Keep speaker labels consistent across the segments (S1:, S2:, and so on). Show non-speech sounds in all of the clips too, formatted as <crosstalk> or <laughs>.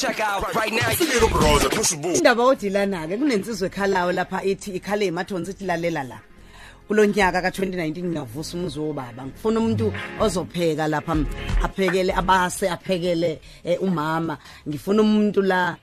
S1: check out right now.
S2: Little brother, push the ball.
S3: indaba odilana ke kunensizwe ekhalayo lapha ithi ikhale emathonsi ithi lalela la kulonyaka ka2019 ngavusa umuzi wobaba ngifuna umuntu ozopheka lapha aphekele abase aphekele eh, umama ngifuna umuntu la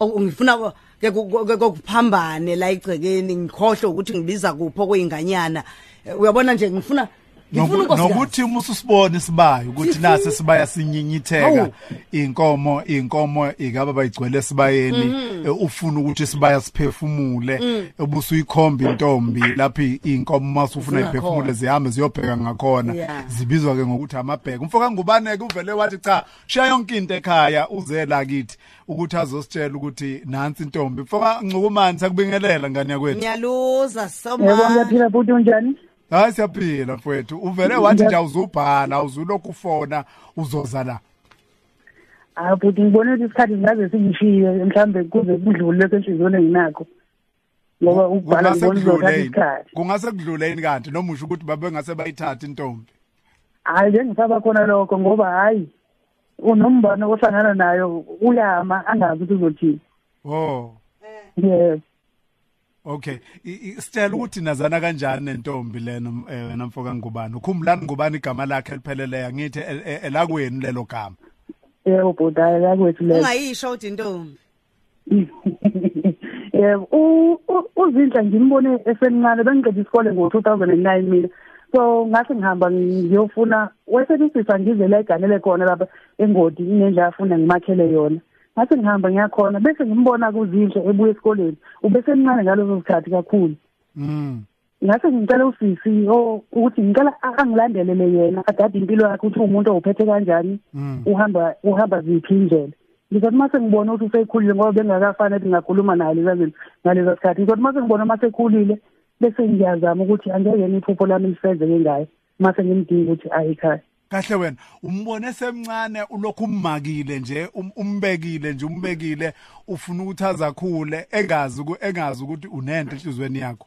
S3: o- ngifuna ko- ke ku- ke kokuphambane la igcekeni ngikhohle ukuthi ngibiza kupho kuyinganyana Eh, uyabona nje ngifuna ngifuna
S4: Noku-
S3: unkosikazi.
S4: Nokuthi uma ususibona isibayo ukuthi nase sibaya sinyinyitheka inkomo inkomo ikaba bayigcwele sibayeni.
S3: Mhm.
S4: eh, ufuna ukuthi sibaya siphefumule
S3: Mm.
S4: ubusuyikhomba intombi. Lapha inkomo masufuna iphefumule zihambe ziyobheka ngakhona. Zibizwa ke ngokuthi amabheka umfoka ngubane ke uvele wathi cha shiya yonke into ekhaya uze la kithi. Ukuthi azositshela ukuthi nansi intombi. Mfoka ncukumani sakubingelela ngani yakwethu?
S3: Ngiyaluza
S5: Yebo
S3: soma
S5: ngiyaphila futhi unjani?
S4: Hayi siyaphila mfowethu uvele wathi nje awuzubhala awuzulokhu ufona uzoza la
S5: Hayi futhi ngibone ukuthi isikhathi ngaze singishiye mhlambe kuze kudlule lokho enhliziyweni enginakho. Ngoba ukubhala
S4: kungase
S5: ngibona uzothatha
S4: kudluleni
S5: isikhathi.
S4: kungase kudluleni kanti noma usho ukuthi babengase bayithatha intombi
S5: Hayi bengisaba khona lokho ngoba hayi unombano ohlangana nayo uyama angazi ukuthi uzothini.
S4: oh
S5: Yebo.
S4: Okay I- i- sitshela ukuthi nazana kanjani nentombi lena eh, wena mfoka ngubani ukhumbulani ngubani igama lakhe lipheleleyo ngithi el- el- elakwenu lelo gama
S5: Yebo bhuda yakwethu leyo.
S3: ungayisho uthi intombi <laughs>
S5: Yebo u- u- uzinhle ngimbone esemncane bengiqeda isikole ngo2009 mina. So ngase ngihamba ngiyofuna wesenisisa ngize la eganele khona lapha engodi inendla afuna ngimakhele yona. Ngase ngihamba ngiyakhona bese ngimbona kuzinhle ebuya esikoleni. Ubesemncane ngaloso sikhathi kakhulu.
S4: mm
S5: ngase ngicela usisi o- ukuthi ngicela a- angilandelele yena adade impilo yakhe ukuthi umuntu owuphethe kanjani
S4: Mm.
S5: uhamba uhamba ziphi indlela ngizothi mase ngibona ukuthi usekhulile ngoba bengakafanele ngakhuluma naye lezazini ngaleza sikhathi ngizothi mase ngibona mase ekhulile bese ngiyazama ukuthi angeke yena iphupho lami lifezeke ngayo mase ngimdinga ukuthi aye ekhaya
S4: kahle wena umbone semncane ulokhu ummakile nje um- umbekile nje umbekile ufuna ukuthi azakhule engazi engazi ukuthi unento enhlizweni yakho.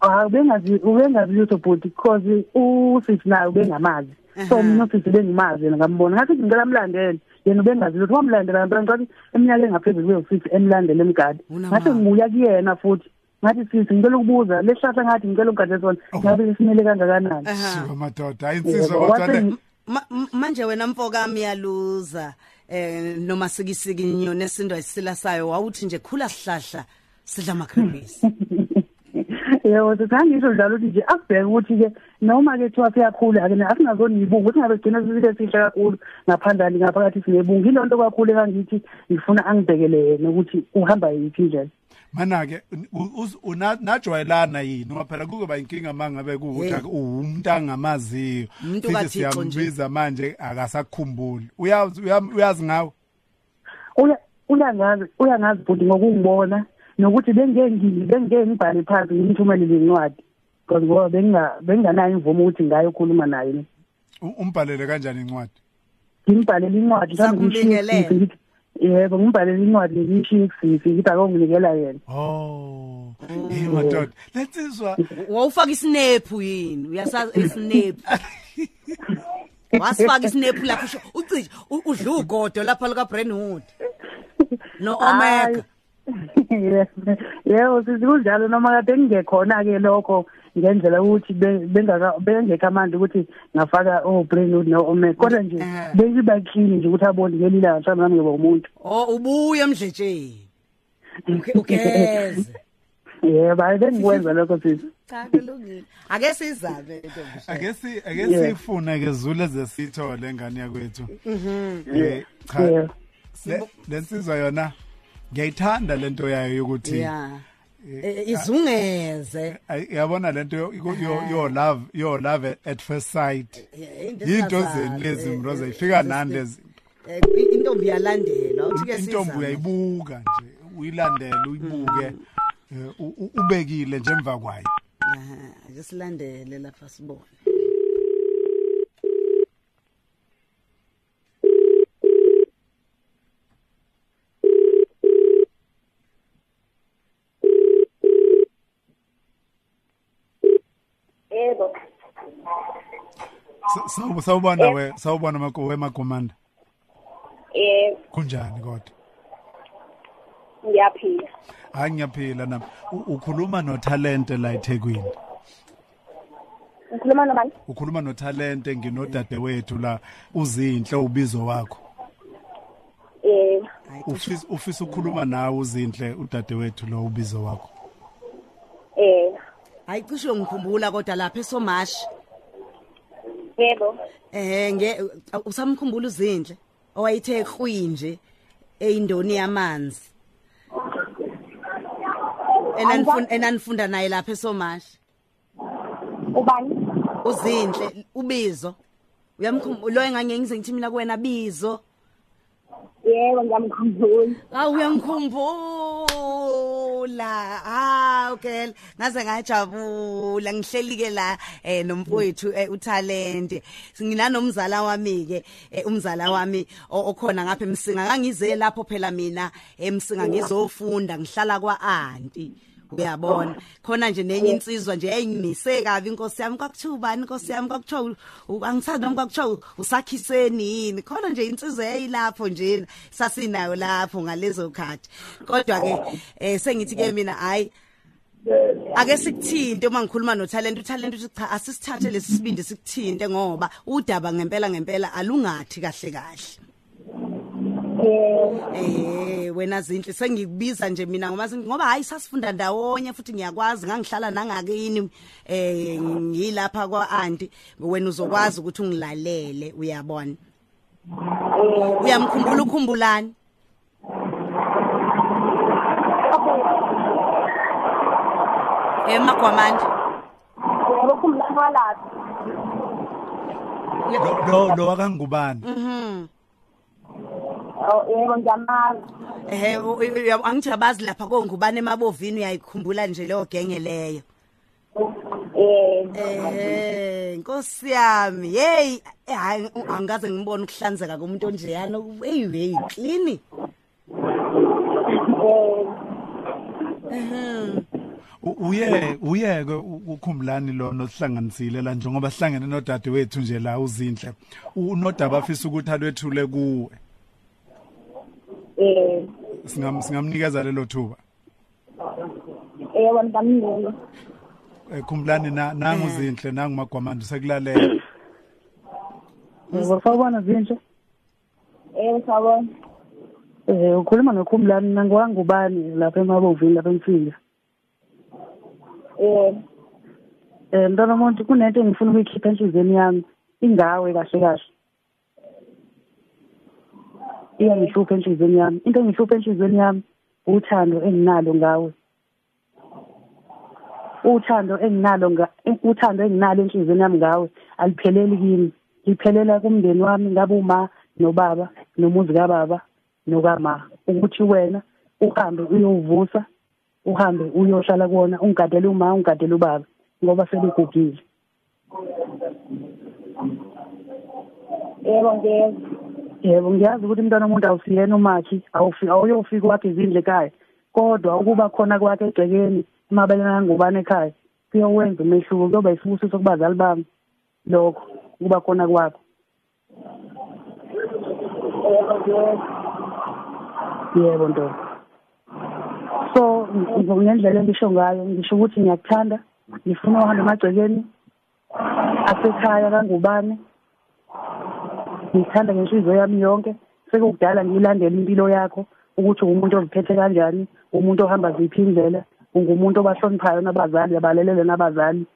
S5: Ah ubengazi ubengazi lutho bhuti because usisi naye ubengamazi. So mina usisi bengimazi yena ngambona. Ngathi ngicela mlandele yena ubengazi lutho wamlandela ngempela ngicathi eminyakeni engaphezulu kweyosisi emlandele emgadi. Ngathi ngibuya kuyena futhi. Ngathi sisi ngicela ukubuza lehlahla ngathi ngicela ukugade sona ngabe simele kangakanani?
S4: Shuka madoda ayinsizwa kodwa
S3: manje wena mfokami yaluza eh noma sikisikinyo nesindwa isila sayo wawuthi nje khula sihlahla sidla amakhrebisi <laughs>
S5: yebo sithangisho njalo ukuthi nje akubheke ukuthi ke noma ke thiwa siyakhula ake asingazoni ibungu ukuthi ngabe sigcina sisithe sihle kakhulu ngaphandle ngaphakathi sinebungu ilonto kakhulu engangithi ngifuna angibhekele yena ukuthi uhamba yiphi indlela.
S4: Mana ke najwayelana yini? Ngoba phela kuzoba inkinga mangabe kuukuthi
S3: Yeah.
S4: ake uwumuntu angamaziyo. Sithi siyambiza manje akasakukhumbuli uyazi ngawe?
S5: Uya uyangazi uyangazi futhi ngokungibona nokuthi bengengini bengeke ngibhale phansi ngimthumelele incwadi because ngoba benginga benginganayo imvumo ukuthi ngayo ukukhuluma naye
S4: umbhalele kanjani incwadi?
S5: Ngimbhalele incwadi ngithi yebo ngibhalele incwadi ngiyishiye kusisi ngithi akonginikela yena.
S4: Oh hey madoda. Lensizwa
S3: wawufaka isinephu yini? Uyasazi isinephu? <laughs> Wasifaka isinephu lapho usho ucishe udla ugodo lapha lika Brentwood no Omega. <laughs>
S5: Yebo, yebo sisi kunjalo noma kade ngingekhona ke lokho ngendlela ukuthi bengekho amandla ukuthi ngafaka o Brainwood no Omega kodwa nje
S3: Eh.
S5: beyiba clean nje ukuthi abone ngelila mhlawumbe nami ngiba umuntu.
S3: Oh ubuye emdletsheni Uge- <laughs> ugeze.
S5: Yebo hayi bengikwenza lokho sisi
S3: cha kulungile ake sizame
S4: ake si ake sifune ke zule zesithole ngani yakwethu. Eh cha. Lensizwa yona ngiyayithanda lento yayo yokuthi
S3: yeah. Izungeze.
S4: Ay- yabona lento yo- yo yo- yo love yo love at first sight.
S3: Yeah, into
S4: into
S3: esingazazi.
S4: zeni lezi
S3: Eh,
S4: mroza
S3: eh,
S4: ifika
S3: eh,
S4: nani lezi
S3: eh, intombi yalandela uthi ke
S4: intombi
S3: sizame.
S4: uyayibuka nje uyilandele uyibuke. Eh, u- u- ubekile nje emva kwayo.
S3: Aha, ake silandele lapha sibone.
S6: Yebo.
S4: Sa- sawu- sawubona we sawubona mako wemagomanda
S6: Yebo.
S4: kunjani kodwa?
S1: ngiyaphila.
S4: Hayi ngiyaphila nami. U- ukhuluma notalente la eThekwini?
S1: Ngikhuluma nobani?
S4: Ukhuluma notalente nginodade wethu la uzinhle ubizo wakho.
S1: Eh.
S4: Ufisa ufisa ukukhuluma nawe uzinhle udade wethu lo ubizo wakho?
S1: Eh.
S3: Hayi cishe ngikhumbula kodwa lapha esomashi.
S1: Yebo.
S3: Eh nge usamkhumbula uzinhle owayithe kwinje eyindoni yamanzi. Enanifunda enanifunda naye lapha esomashi.
S1: Ubani?
S3: Uzinhle ubizo. Uyamkhumbula lo engangeke ngize ngithi mina kuwena bizo?
S1: Yebo ngiyamkhumbula.
S3: Ah uyangikhumbula. Ah okay. Ngaze ngajabula ngihleli ke la eh nomfowethu eh, utalente. Nginanomzala wami ke eh, umzala wami okhona ngapha emsinga. Kangize lapho phela mina emsinga ngizofunda ngihlala kwa auntie. Uyabona. Khona nje nenye insizwa nje eyimise kabi inkosi yami. Kwakuthiwa ubani inkosi yami? Kwakuthiwa u- angithandi noma kwakuthiwa usakhiseni yini? Khona nje insizwa eyilapho nje sasinayo lapho ngalezo khathi. Kodwa ke eh sengithi ke mina hayi ake sikuthinte uma ngikhuluma notalent. Utalent uthi cha asisithathe lesibindi sikuthinte ngoba udaba ngempela ngempela alungathi kahle kahle.
S1: Eh
S3: Eh wena zinhle sengikubiza nje mina ngoba ngoba hayi sasifunda ndawonye futhi ngiyakwazi ngangihlala nangakini eh ngilapha kwa auntie wena uzokwazi ukuthi ungilalele uyabona? Uyamkhumbula ukhumbulani emagwamandi
S1: yebo khumbula walapha
S4: Lo- lo lo akangubani
S3: mhm.
S1: Yebo ngiyamazi
S3: eh u- u- angithi abazi lapha kongubane emabovini uyayikhumbula nje leyo genge leyo.
S1: Eh
S3: Eh inkosi yami hey hayi angaze ngibone ukuhlanzeka komuntu onjeyana. Hey hey clean
S4: uye uyeke u- ukhumbulani lo nosihlanganisile la njengoba sihlangene nodade wethu nje la uzinhle. Unodaba afisa ukuthi alwethule kuwe.
S1: Eh
S4: singam singamnikeza lelo thuba
S1: yebo ngamnini
S4: Eh, khumbulani na nangu zinhle nangu magwamanda sekulalela
S5: Yebo sawubona zinhle.
S1: yebo sawubona
S5: Eh ukhuluma nokhumlani mina ngiwangubani lapha emabovini lapha emfile.
S1: eh
S5: Eh mntwana umuntu kunento engifuna ukuyikhipha enhlizweni yami ingawe kahle kahle. Iyangihlupha enhlizweni yami. Into engihlupha enhlizweni yami uthando enginalo ngawe. Uthando enginalo uthando enginalo enhlizweni yami ngawe alipheleli kimi. Liphelela kumndeni wami ngabe uma nobaba nomuzi kababa nokama ukuthi wena uhambe uyovusa uhambe uyohlala kuona ungigadele uma ungigadele ubaba ngoba seligugile
S1: yebo ngiyeza
S5: yebo ngiyazi ukuthi umntwana womuntu awusiyena umakhi awufika awuyofika wakhe izindle ekhaya. Kodwa ukuba khona kwakhe egcekeni emabelana ngubani ekhaya kuyowenza umehluko kuyoba isibusiso kubazali bami lokho ukuba khona kwakho.
S1: Yebo ngiyeza
S5: yebo ntombi so ng- ngendlela engisho ngayo ngisho ukuthi ngiyakuthanda ngifuna uhambe emagcekeni asekhaya kangubani ngithanda ngenhliziyo yami yonke. Sekukudala ngiyilandela impilo yakho ukuthi umuntu oziphethe kanjani umuntu ohamba ziphi indlela ungumuntu obahloniphayo nabazali abalelele nabazali.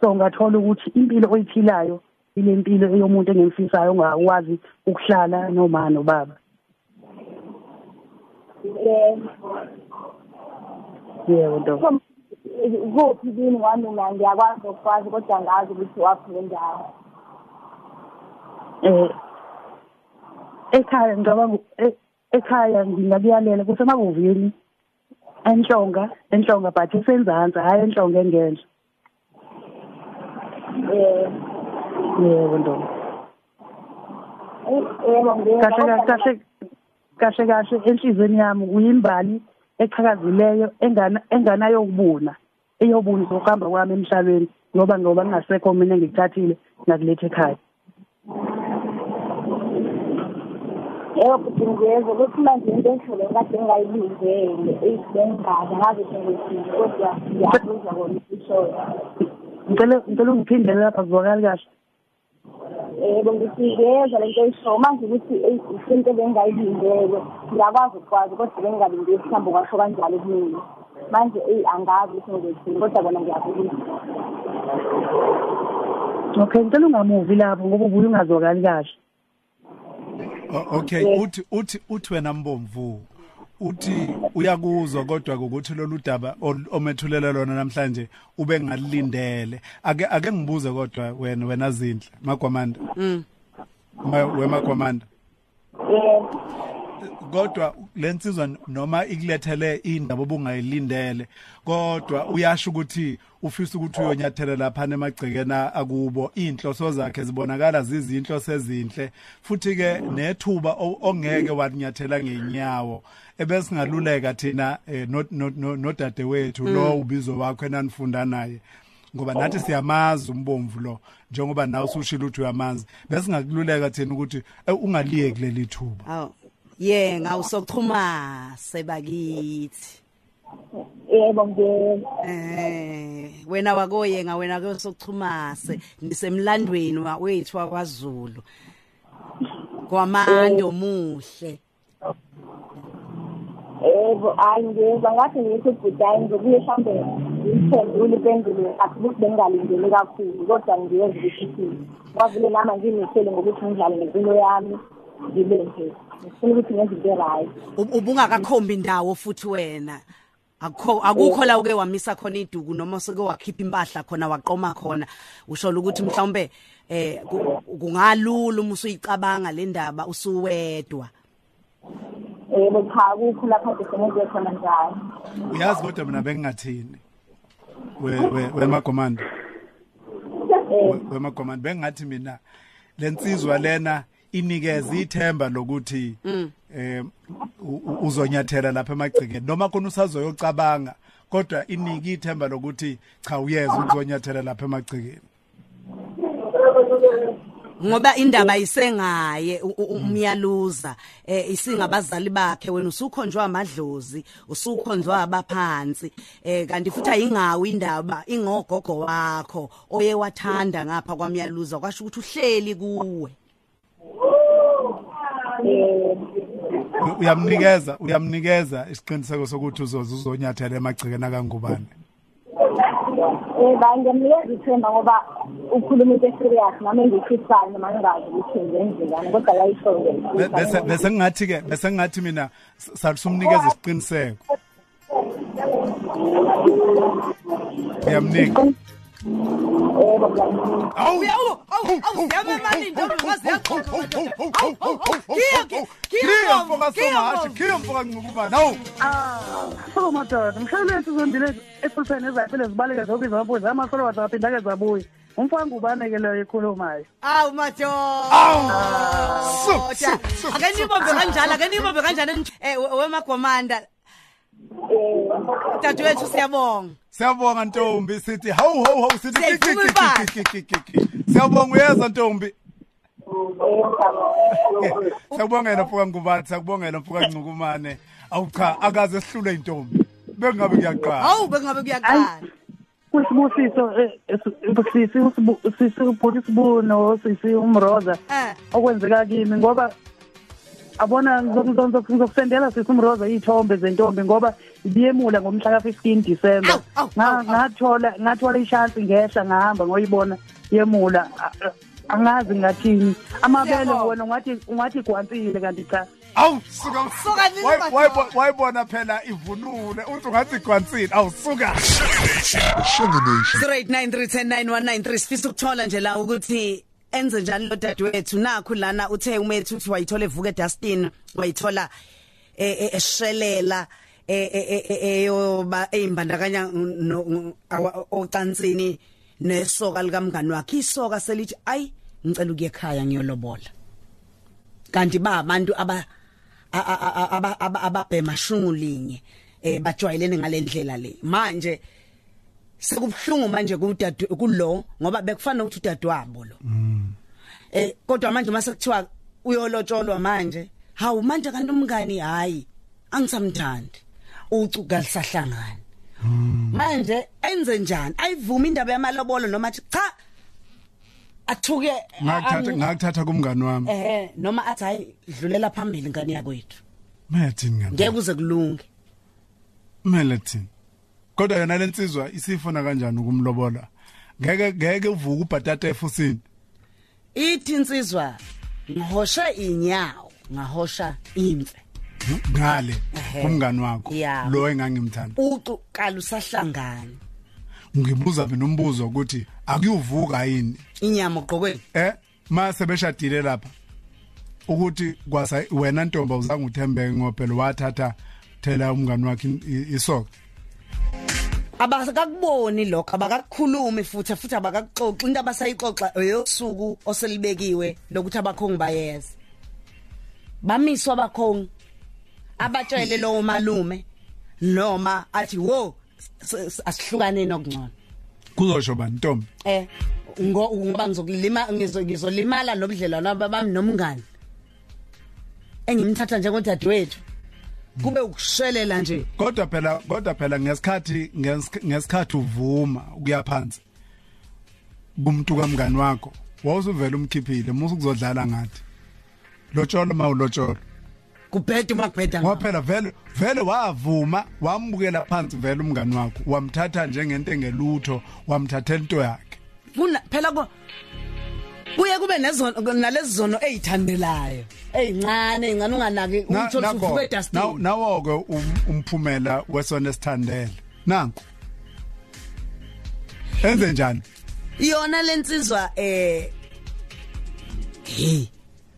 S5: So ngathola ukuthi impilo oyiphilayo ile mpilo eyomuntu engemfisayo ongakwazi ukuhlala noma nobaba.
S1: Yebo
S5: ntombi
S1: kuphi kini wami? Mina ngiyakwazi ukwazi kodwa ngazi ukuthi waphi lendawo
S5: eh ekhaya ngicabanga e- ekhaya ngingakuyalela kusemabovini enhlonga enhlonga but isenzansi hayi enhlonga engenhla. Yebo ntombi kahle kahle kahle kahle enhlizweni yami uyimbali eqhakazileyo engana enganayo ukubuna eyobunisa ukuhamba kwami emhlabeni ngoba ngoba ngingasekho mina engikuthathile ngakuletha ekhaya.
S1: Yebo futhi ngiyezwa ukuthi manje into engisholo kade ngingayilindele eyibengane ngaze sengizile kodwa ngiyakuzwa kona isishoyo
S5: ngicela ngicela ungiphindele lapha kuzwakali kahle.
S1: Yebo ngisiyezwa lento eyishoyo manje ukuthi into ebengingayilindele ngiyakwazi ukwazi kodwa bengingalindeli mhlawumbe kwasho kanjalo kumina manje eyi angazi ukuthi ngizothini kodwa bona ngiyakuzwa
S5: okay ngicela ungamuvi lapho ngoba ubuye ungazwakali kahle.
S4: Okay uthi uthi uthi wena mbomvu uthi uyakuzwa kodwa ukuthi lolu daba omethulela lona namhlanje ube ngalindele. Ake ake ngibuze kodwa wena wena zindla magwamanda mm. Wemagwamanda
S1: yebo
S4: kodwa lensizwa noma ikulethele indaba obungayilindele kodwa uyasho ukuthi ufisa ukuthi uyonyathela lapha emagcekeni akubo. Inhloso zakhe zibonakala zizinhloso ezinhle futhi ke nethuba ongeke walinyathela ngenyawo ebesingaluleka thina eh, no- no- no- nodade wethu lo ubizo wakho enanifunda naye. Ngoba nathi siyamazi umbomvu lo njengoba nawe usushilo ukuthi uyamazi. Besingakululeka thina ukuthi eh, ungaliye kuleli thuba.
S3: Ye ngawusochuma sebakithi.
S1: Yebo ngiyezwa
S3: eh wena wakoyenga wena kuyosochumase nisemlandweni wa- wethu wakwaZulu. Kwamando muhle
S1: yebo hayi ngiyezwa ngathi ngithi bhudayi ngizobuye mhlawumbe ngiyiphendule impendulo akubuthi bengingalindeli kakhulu kodwa ngiyeza ukuthi kwavule nami nginethele ngokuthi ngidlale ngempilo yami. Ngibe nje ngifuna ukuthi ngenze into right
S3: Ub- ubungakakhombi indawo futhi wena. Akukho akukho la uke wamisa khona iduku noma seke wakhipha impahla khona waqoma khona. Usho ukuthi mhlawumbe eh ku- kungalula uma usuyicabanga le ndaba usuwedwa.
S1: Yebo cha kukho lapha ngisebenze khona njalo.
S4: Uyazi kodwa mina bengingathini? We we wemagomanda wemagomanda bengathi mina lensizwa lena inikeza ithemba lokuthi eh u- u- uzonyathela lapha emagcikeni noma khona usazoyocabanga kodwa iniki ithemba lokuthi cha uyeza ukuzonyathela lapha emagcikeni
S3: ngoba indaba isengaye u- u- umyaluza eh isingabazali bakhe. Wena usukhonjwa amadlozi usukhonjwa abaphansi eh kanti futhi ayingawo indaba ingogogo wakho oye wathanda ngapha kwamyaluza kwasho ukuthi uhleli kuwe.
S1: eh
S4: U- uyamnikeza uyamnikeza isiqiniseko sokuthi uzoze uzonyathela emagcikeni akangubani?
S1: Eh bangiyamnikeza ithemba ngoba ukhuluma into eserious nami engikhisayo noma ngingazi ukuthi ngenzekani kodwa yayisho
S4: Be- bese bese ngathi ke bese ngathi mina salisumnikeza isiqiniseko.
S1: Ngiyamnika
S4: awu
S3: Awu, awu, awu, ziyame mali intombi ngoba ziyaxoxa madoda. Awu, awu, awu, khiya, khiya, khiya,
S4: khiya
S3: mbovu,
S4: mfoka
S3: khiya,
S4: songathi
S3: mbovu.
S4: khiya mfoka ncukubani awu
S5: Ah, so madoda, mshayeleti uzondile efutheni ezaphile zibaleke zonke izamaphuzu zamasolo wazaphinda ke zabuya. Umfana ngubane ke leyo ekhulumayo.
S3: Awu madoda.
S4: Su, su, su,
S3: Ake nibombe kanjalo, ake nibombe kanjalo eh we- wemagomanda. Dadewethu siyabonga.
S4: siyabonga ntombi sithi hawu hawu hawu sithi
S3: Siyayivuma
S4: ki- ki-
S3: impahla.
S4: ki- ki- ki- ki- ki. siyabonga uyeza ntombi siyabongela mfoka ngubani siyabongela mfoka ncukumane awu cha akaze sihlule intombi bengabe kuyaqala
S3: Hawu bengabe kuyaqala.
S5: Kusibusiso eh sisi usibu sisi ubhuti sibuno sisi umroza.
S3: Eh.
S5: Okwenzeka kimi ngoba abona ngizokusendela sisi umroza iy'thombe zentombi ngoba ibiyemula ngomhla ka-15 December.
S3: Awu, awu,
S5: Nga-
S3: awu, awu.
S5: ngathola ngathola ishansi ngehla ngahamba ngoyibona yemula A- a- angazi ngathini amabele
S3: Siyabonga.
S5: wena ungathi ungathi igwansile kanti cha.
S4: Awu suka
S3: Suka nini
S4: Wayi-
S3: madoda?
S4: wayibo- wayibona phela ivunule. Uthi ungathi igwansini awu suka.
S3: 0893109193 sifisa ukuthola nje la ukuthi enze njani lo dadewethu nakho lana uthe umethu uthi wayithola evuka eDustin wayithola eh, eh, eshelela eh, eh, eh, eh, eyoba eyimbandakanya no- awa- ocansini nesoka likamngani wakhe. Isoka selithi ayi ngicela ukuye ekhaya ngiyolobola. Kanti ba abantu aba a- a- a- aba- aba- ababhema shungu linye eh bajwayelene ngalendlela le. Manje sekubhlungu manje kudadu kulo ngoba bekufana ukuthi udadewabo lo. Eh kodwa manje mase kuthiwa uyolotsholwa manje hawu manje kanti umngani hayi angisamthandi. Ucu kalisahlangana manje enze njani? Ayivuma indaba yamalobolo noma athi cha athuke
S4: ngakuthatha ngakuthatha kumngani wami.
S3: Eh noma athi hayi dlulela phambili ngani yakwethu.
S4: Methi ngani?
S3: Ngeke kuze kulunge.
S4: Melatin kodwa yona lensizwa isifuna kanjani ukumlobola? Ngeke ngeke uvuka ubhatata efusini.
S3: Ithi insizwa ngihoshe inyawo ngahosha imfe.
S4: Ngale
S3: Ehhe.
S4: kumngani wakho
S3: Ya.
S4: lo engangimthanda.
S3: Ucu kala usahlangana.
S4: Ngibuza mina umbuzo ukuthi akuyuvuka yini?
S3: Inyama ogqokweni
S4: eh mase beshadile lapha ukuthi kwasa wena ntomba uzange uthembeke ngophela wathatha thela umngani wakhe i- i- isoka
S3: abakakuboni lokho abakakukhulumi futhi futhi abakakuxoxi. Into abasayixoxa eyosuku oselibekiwe lokuthi abakhongi bayeza bamiswa abakhongi abatshele lowo malume noma athi wo asihlukane nokungcono.
S4: Kuzosho bani ntombi?
S3: Eh ngo- ngoba ngizokulima ngizo- ngizolimala nobudlelwano bami nomngani. Engimthatha njengodadewethu. Kube ukushelela nje.
S4: Kodwa phela kodwa phela ngesikhathi nges- ngesikhathi uvuma ukuya phansi kumuntu kamngani wakho wawusuvela umkhiphile musu kuzodlala ngathi lotsholo mawulotsholo
S3: kubheda uma kubheda
S4: ngoba phela vele vele wavuma wambukela phansi vele umngani wakho wamthatha njengento engelutho wamthathela into yakhe.
S3: Kuna phela ko kuye kube nezono nalezi zono ezithandelayo ezincane ingane unganaki
S4: nakho-
S3: uvuke dustin
S4: nawo ke um- umphumela wesona esithandele nanku enze njani?
S3: Yona lensizwa eh hey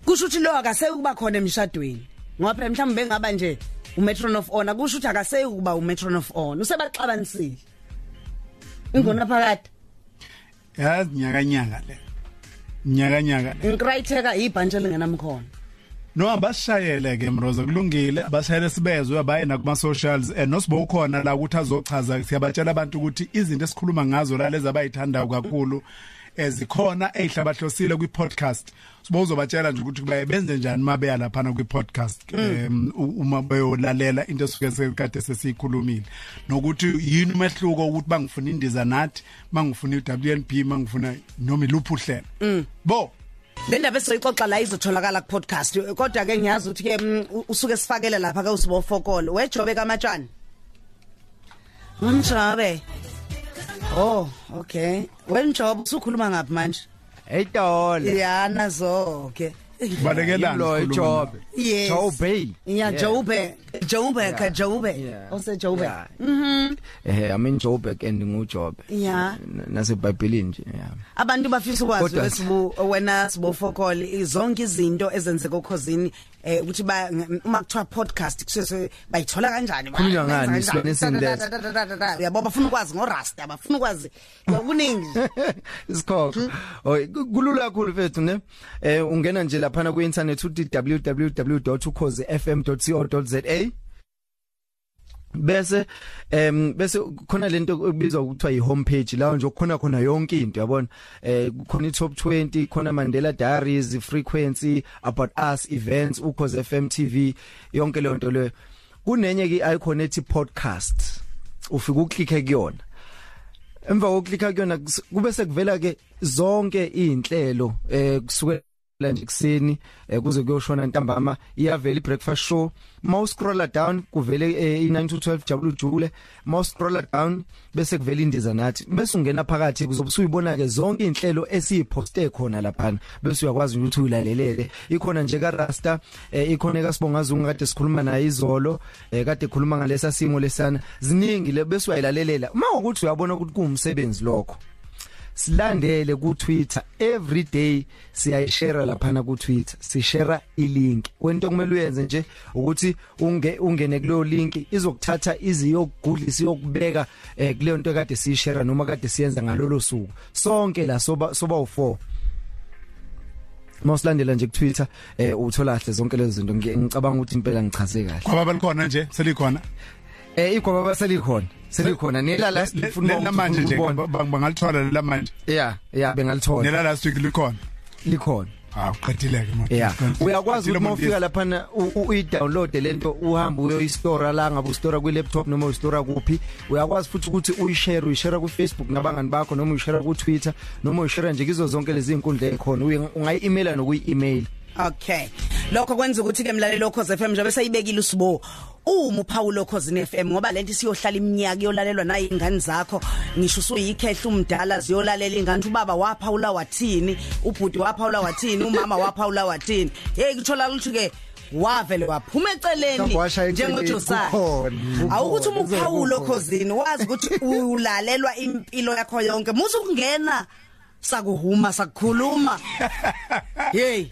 S3: kusho ukuthi lo akase ukuba khona emshadweni. Ngoba phela mhlawumbe bengaba nje umetron of honor kusho ukuthi akase ukuba umetron of honor. Usebaxabanisile. Ingona phakathi.
S4: Yazi nyaka nyaka le. Nyaka nyaka. Le
S3: inkrayitheka ibhantshi elingenamkhono.
S4: No basishayele ke mroza kulungile. Basishayele sibezwe baye nakuma socials eh nosibo ukhona la ukuthi azochaza siyabatshela abantu ukuthi izinto esikhuluma ngazo la lezi abayithandayo kakhulu ezikhona ezihlabahlosile kwi podcast sibo uzobatshela nje ukuthi baye benze njani mabeya lapha kwi podcast em, u- uma bayolalela into esuke sekade sesikhulumile. Nokuthi yini umehluko ukuthi bangifuna indiza nathi bangifuna iWNP bangifuna noma iluphi uhlelo? Bo!
S3: Le ndaba esizoyixoxa la izotholakala ku podcast kodwa ke ngiyazi ukuthi ke mm, u- usuke sifakele lapha ke usibo fokolo wejobe kamatshani? Ngumjobe Oh okay. Wenjobe usukhuluma ngapi manje?
S2: Eyitolo.
S3: ya nazo okay
S4: balekelana
S2: Lo
S4: sikhuluma
S2: Jobe.
S3: Yes.
S2: Jobe.
S3: Yeah, Jobe. Jobe ka Jobe.
S2: Yeah.
S3: Ose Jobe.
S2: Yeah. Eh I mean Joburg and nguJobe.
S3: Yeah.
S2: Nase eBhayibhelini nje yeah.
S3: Abantu bafisa ukwazi
S2: Kodwa-
S3: wesibu wena sibo fokol izonke izinto ezenzeka okhosini eh ukuthi ba uma kuthiwa podcast kusese bayithola kanjani ba-
S2: Khulunywa ngani,
S3: benza kanjani?
S2: silwane
S3: Da, da, da, da, da, da, da. yabo bafuna ukwazi ngorasta bafuna ukwazi ngokuningi <laughs>
S2: Isikhokho. Oy kulula kakhulu mfethu ne. Eh ungena nje lapha ku internet uthi www.ukhozifm.co.za bese em bese khona lento ebizwa ukuthiwa yi homepage la nje khona khona yonke into yabona? Eh khona i top 20 khona Mandela Diaries frequency about us events ukhoze FM TV yonke le nto le kunenye ke icon ethi podcast ufika uklikhe kuyona. Emva koklikha kuyona kube sekuvela ke zonke izinhlelo eh kusukela nje kuseni eh, kuze kuyoshona ntambama iyavela ibreakfast show. Mouse scroller down kuvele eh, i9 to 12 jabulu jule mouse scroller down bese kuvela indiza nathi. Bese ungena phakathi kuzobe usuyibona ke zonke izinhlelo esiyiposte khona lapha bese uyakwazi ukuthi uyilalelele. Ikhona nje ka Rasta eh, ikhona ka Sibongazungu kade sikhuluma naye izolo eh, kade khuluma ngalesa simo lesana. Ziningi le bese uyayilalelela. Uma ukuthi uyabona ukuthi kuumsebenzi lokho. Silandele ku Twitter every day siyayishare lapha na ku Twitter sishare ilink. Kwento kumele uyenze nje ukuthi unge ungene kulo link izokuthatha iziyogudlisa iyokubeka eh, kuleyo nto kade siyishare noma kade siyenza ngalolo suku. Sonke la soba soba u4 Mawusilandela nje ku Twitter eh uthola kahle zonke lezo zinto. Ngi- ngicabanga ukuthi impela ngichaze kahle.
S4: Kwaba balikhona nje selikhona.
S2: Eh igwaba baselikhona selikhona nelala
S4: Le-
S2: sifuna
S4: le- lamanje nje
S2: ukubona.
S4: bang- bangalithola lamanje
S2: yeah yeah bengalithola
S4: nela last week likhona
S2: likhona
S4: hawu qedileke manje
S2: Yeah. Uyakwazi
S4: Qedile
S2: ukuthi
S4: Mondesi.
S2: mawufika lapha uyi-download lento uhambe uyoyistore la ngabe ustore kwi laptop noma uyistore kuphi uyakwazi futhi ukuthi uyishare uyishare ku Facebook nabangani bakho noma uyishare ku Twitter noma uyishare nje kizo zonke lezi inkundla ekhona Uyi- ungayi-emaila nokuyi-email
S3: Okay. Lokho kwenza ukuthi ke mlaleli lokhoze FM njengoba sayibekile usibo. Uma uPaulo Khosini FM ngoba lento siyohlala iminyaka iyolalelwa nayi ingane zakho. Ngisho usuyikhehla umdala ziyolalela ingane ubaba waphawula wathini ubhuti waphawula wathini umama waphawula wathini. Hey kuthola ukuthi ke wavele waphuma eceleni
S2: Mhlawumbe washaya eceleni,
S3: njengojosana
S2: kukhona,
S3: awukuthi
S2: kukhona,
S3: uPaulo
S2: kukhona.
S3: Khosini wazi ukuthi ulalelwa impilo yakho yonke. Musu kungena sakuhuma sakukhuluma. <laughs> Hey.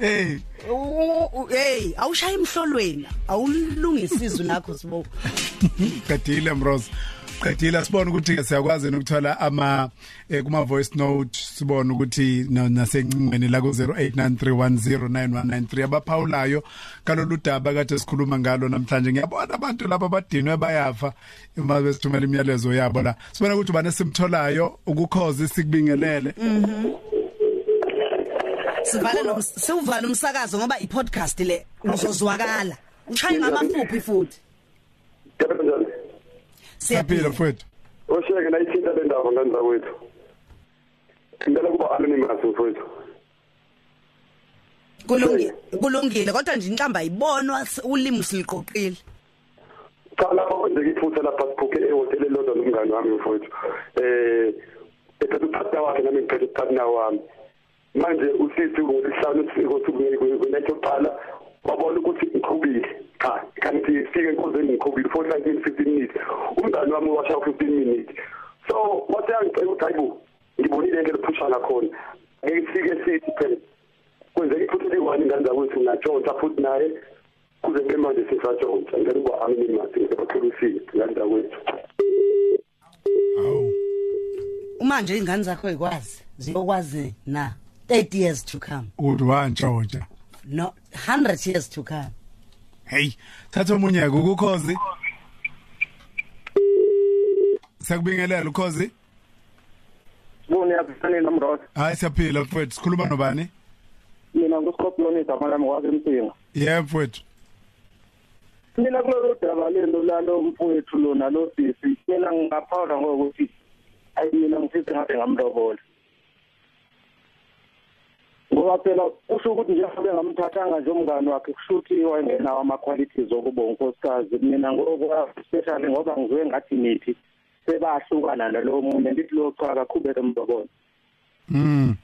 S4: Hey
S3: awushaya emhlolweni. Awulungisizwe nakho sibo
S4: qedile Mrose qedile sibone ukuthi ke siyakwazi ukuthola ama eh, kuma voice note sibone ukuthi na- nasencingweni la ku 0893109193 abaphawulayo kalolu daba kade sikhuluma ngalo namhlanje. Ngiyabona abantu laba badinwe bayafa uma besithumela imiyalezo yabo la. Sibona ukuthi bane simtholayo ukukhoza sikubingelele
S3: sivale no siuvale umsakazo ngoba i-podcast le uzozwakala ushaya ngamafuphi futhi
S4: siyaphila mfowethu
S6: Osheke la ithinta le ndaba nganza kwethu. Ngicela kuba anonymous mfowethu.
S3: kulungile kulungile kodwa nje inhlamba ayibonwa ulimi siliqoqile
S6: Cha lapho kwenzeka iphutha lapha siphuphe ehotele lodwa nomngane wami mfowethu. Eh ethatha uphatha wakhe nami ngiphethe uphatha wami. Manje usithi ngolisihlanu sifike usuku kunethe uqala wabona ukuthi ngiqhubile. Cha, kanti sifike enkundleni ngiqhubile for like 15 minutes. Umngane wami washa 15 minutes. So wathi angicela ukuthi hayibo ngibonile into ephushana khona. Ngeke sifike sithi phela kwenzeka iphutha liwani ingane zakwethu ngatshontsha futhi naye kuze kube manje sesatshontsha ngeke kuba anonymous ngiyabakhulisile ingane zakwethu
S4: awu
S3: manje ingane zakho ikwazi ziyokwazi na 30 years to come.
S4: Uthi wantshontsha
S3: no 100 years to come.
S4: Hey thatha omunye ke ukukhozi? Sakubingelela ukhozi?
S7: Sibone yaphani nomrod.
S4: hayi siyaphila mfowethu sikhuluma nobani?
S7: Mina nguScorpion igama lami kwasemthinga.
S4: yebo mfowethu
S7: Mina kulolu daba lento lalo mfowethu lona lo sisi mina ngingaphawula ngokuthi ayi mina ngifisa ngabe ngamlobola. Ngoba phela usho ukuthi njengoba ngamthathanga nje umngane wakhe kusho ukuthi wayengenawo ama qualities okuba unkosikazi mina especially ngoba ngizwe ngathi nithi sebahlukana nalo munye ndithi lo cha kakhubeke mlobola.
S4: mm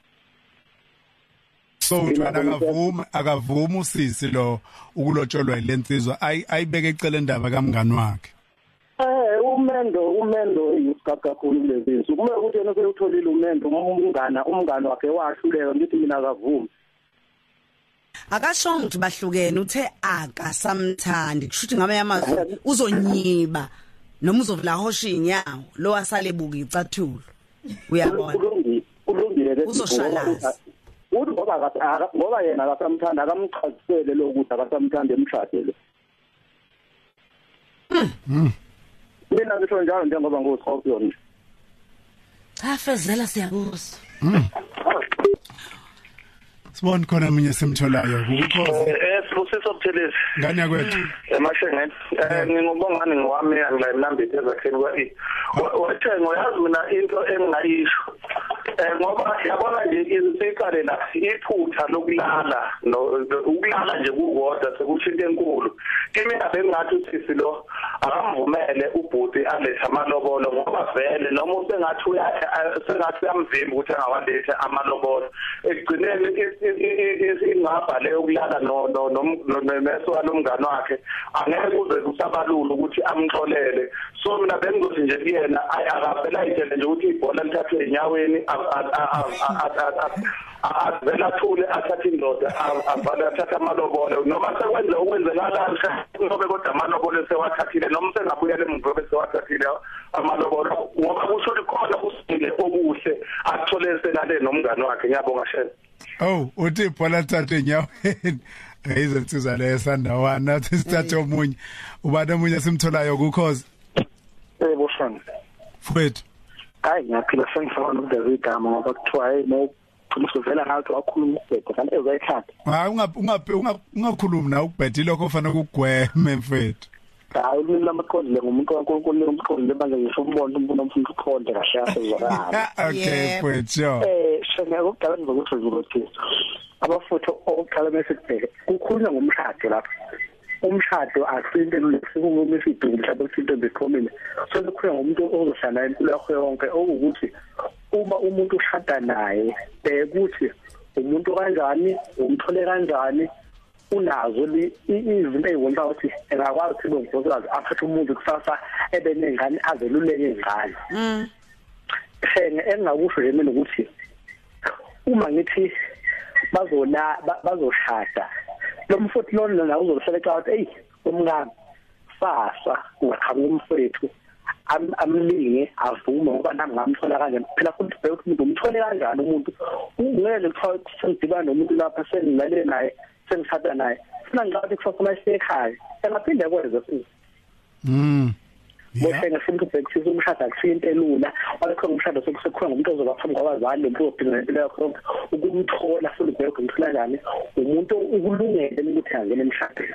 S4: so uthi wena akavuma akavuma usisi lo ukulotsholwa ilensizwa ayi ayibeke ecele ndaba kamngani wakhe.
S7: Umendo umendo uyisigaga kakhulu kulezi zinsuku kumele ukuthi yena seyutholile umendo umngana umngane wakhe wahluleka ngithi mina akavumi.
S3: Akashonga ukuthi bahlukene uthe akasamthandi. Kusho ukuthi ngamanye amazwi uzonyiba noma uzovela hosha inyawo lo asale buka icathulo uyabona?
S7: Kulungile ke
S3: Uzoshalaza.
S7: uthi ngoba ngoba yena akasamthanda akamchazisele lokuthi akasamthanda emshadele. Mina ngisho njalo njengoba nguscorpion.
S3: Cha fezela siyakuzwa
S4: sibone khona omunye simtholayo ukukhozi
S6: eh sibusiso buthelezi
S4: ngani yakwethu
S6: emashengeni eh ngingubongani ngowami angilayimlambile ezakheni kwathi wathi ngoyazi mina into engingayisho. Eh ngoba yabona nje isiqale la iphutha lokulala ukulala nje kukodwa sekusho into enkulu. Kimi abengathi usisi lo akamvumele ubhuti alethe amalobolo ngoba vele noma usengathi sengathi uyamvimba ukuthi angawalethe amalobolo. Ekugcineni ingabhale yokulala no no nomeso walomngane wakhe angeke kuze kusabalula ukuthi amxolele. So mina bengizothi nje kuyena akavela ayitshele nje ukuthi ibhola lithathwe enyaweni avela thule athathe indoda avale athathe amalobolo noma sekwenza okwenzekalayo ngobe kodwa amalobolo sewathathile noma sengabuyela emuva bese wathathile amalobolo ngoba kusho ukuthi khona usile okuhle akuthole selale nomngane wakhe. Ngiyabonga shela
S4: oh uthi ibhola thathe enyaweni. Ayizensiza leyo sandawana nathi sithathe omunye. Ubani omunye simtholayo ukukhozi
S7: yebo shona
S4: mfowethu.
S7: Hayi ngiyaphila sengifana nokudeza igama ngoba kuthiwa hey no usuvela ngathi wakhuluma ukubheda kanti ezoyihlala
S4: hayi ungakhulumi na ukubhedi lokho kufanele kugweme mfethu
S7: hayi ulimi lamaqondile ngumuntu kaNkulunkulu umqondile manje ngisho umbona umuntu omfuna ukuqonde kahle asezwakala
S4: okay mfethu sure
S7: eh shona ukudala ngokuthi ukuthi abafutho okuqala bese kubheke kukhulunywa ngomshado lapha umshado asinto lesikuma isidumo mhlawumbe isinto bekhomile so kukhulunywa ngomuntu ozohlala impilo yakhe yonke okuwukuthi uma umuntu ushada naye bekuthi umuntu kanjani umthole kanjani unazo izinto ezibonisa ukuthi engakwazi ukuthi ngomfokazi aphethe umuntu kusasa ebe nengane azeluleke ingane
S3: mm.
S7: Senge engakusho nje mina ukuthi uma ngithi bazona bazoshada lo mfowethu lona la uzohlala ecawa hey umngane sasa ungaqhamuka umfowethu amlinge avume ngoba nami ngamthola kanjani? Phela futhi bheka ukuthi umuntu umthole kanjani umuntu? Ungeke kuthiwa sengidibana nomuntu lapha sengilale naye. Sengishada naye funa ngicathi kusasa uma ekhaya engaphinde kwenze futhi
S4: mm
S7: bese ngifuna ukubhekisisa umshado akusinto elula. Walokho umshado sokusekhona ngumuntu ozoba phambi kwabazali lo mpilo impilo yakho ukumthola futhi ubheke ngithula kanjani umuntu ukulungele ukuthi angene emshadweni.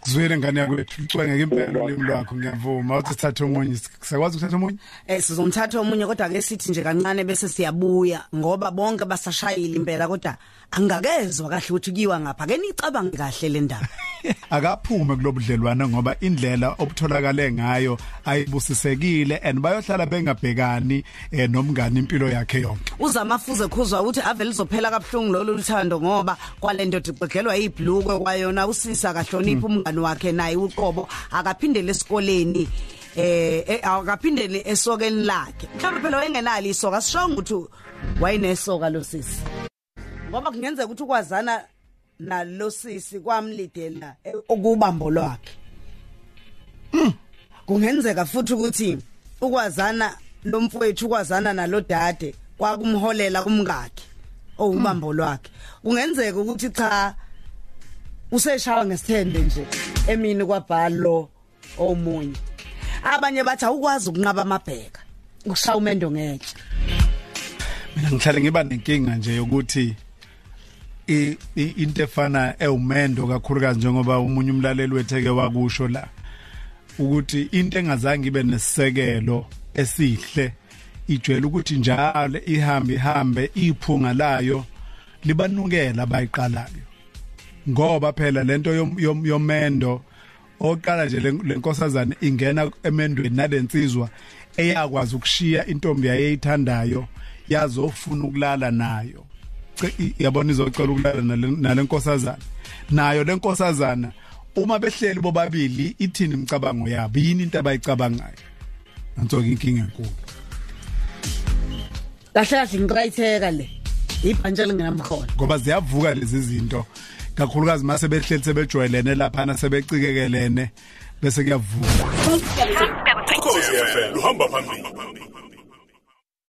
S4: Kuzwele ngane yakwethu ucwengeke impela ulimi lwakho ngiyavuma. Uthi sithathe omunye sikwazi ukuthatha omunye?
S3: Eh sizomthatha omunye kodwa ke sithi nje kancane bese siyabuya ngoba bonke basashayile impela kodwa angakezwa kahle ukuthi kuyiwa ngapha. Ke nicabange kahle le ndaba. <laughs>
S4: Akaphume kulobudlelwana ngoba indlela obutholakale ngayo ayibusisekile and bayohlala bengabhekani eh, nomngane impilo yakhe yonke.
S3: Uzamafuze khuzwa ukuthi ave lizophela kabuhlungu lolu luthando ngoba kwalento igqegelwa ibhlukwe kwayona usisa kahlonipha umngane wakhe naye uqobo akaphindele esikoleni eh akaphindele esokeni lakhe. Mhlawumbe phela wayengenalo isoka sishonga ukuthi wayenesoka lo sisi. Ngoba kungenzeka ukuthi ukwazana nalo sisi kwamlidela ukubambo lwakhe. Kungenzeka futhi ukuthi ukwazana lo mfowethu ukwazana nalo dade kwakumholela kumngakhe owubambo lwakhe. Kungenzeka ukuthi cha useshawa ngesithende nje emini kwabhalo omunye. Abanye bathi awukwazi ukunqaba amabheka ukushaya umendo ngeke
S4: mina ngihlale ngiba nenkinga nje yokuthi into efana ewumendo kakhulukazi njengoba umunye umlaleli wetheke wakusho la ukuthi into engazange ibe nesisekelo esihle ijwayele ukuthi njalo ihambe ihambe iphunga layo libanukela abayiqalayo. Ngoba phela lento yomendo oqala nje lenkosazana ingena emendweni nalensizwa eyakwazi ukushiya intombi yayeyithandayo yazofuna ukulala nayo. Yabona izocela ukulala nalenkosazana nayo lenkosazana uma behleli bobabili ithini imicabango yabo? Yini into abayicabangayo? Nanso inkinga enkulu.
S3: Kahle kahle ngiqayitheka le. Ibhantshi lingenamkhono
S4: ngoba ziyavuka lezi zinto. Kakhulukazi mase behleli sebejwayelene lapha na sebecikekelene bese kuyavuka.
S8: Ukhosi FM uhamba phambili.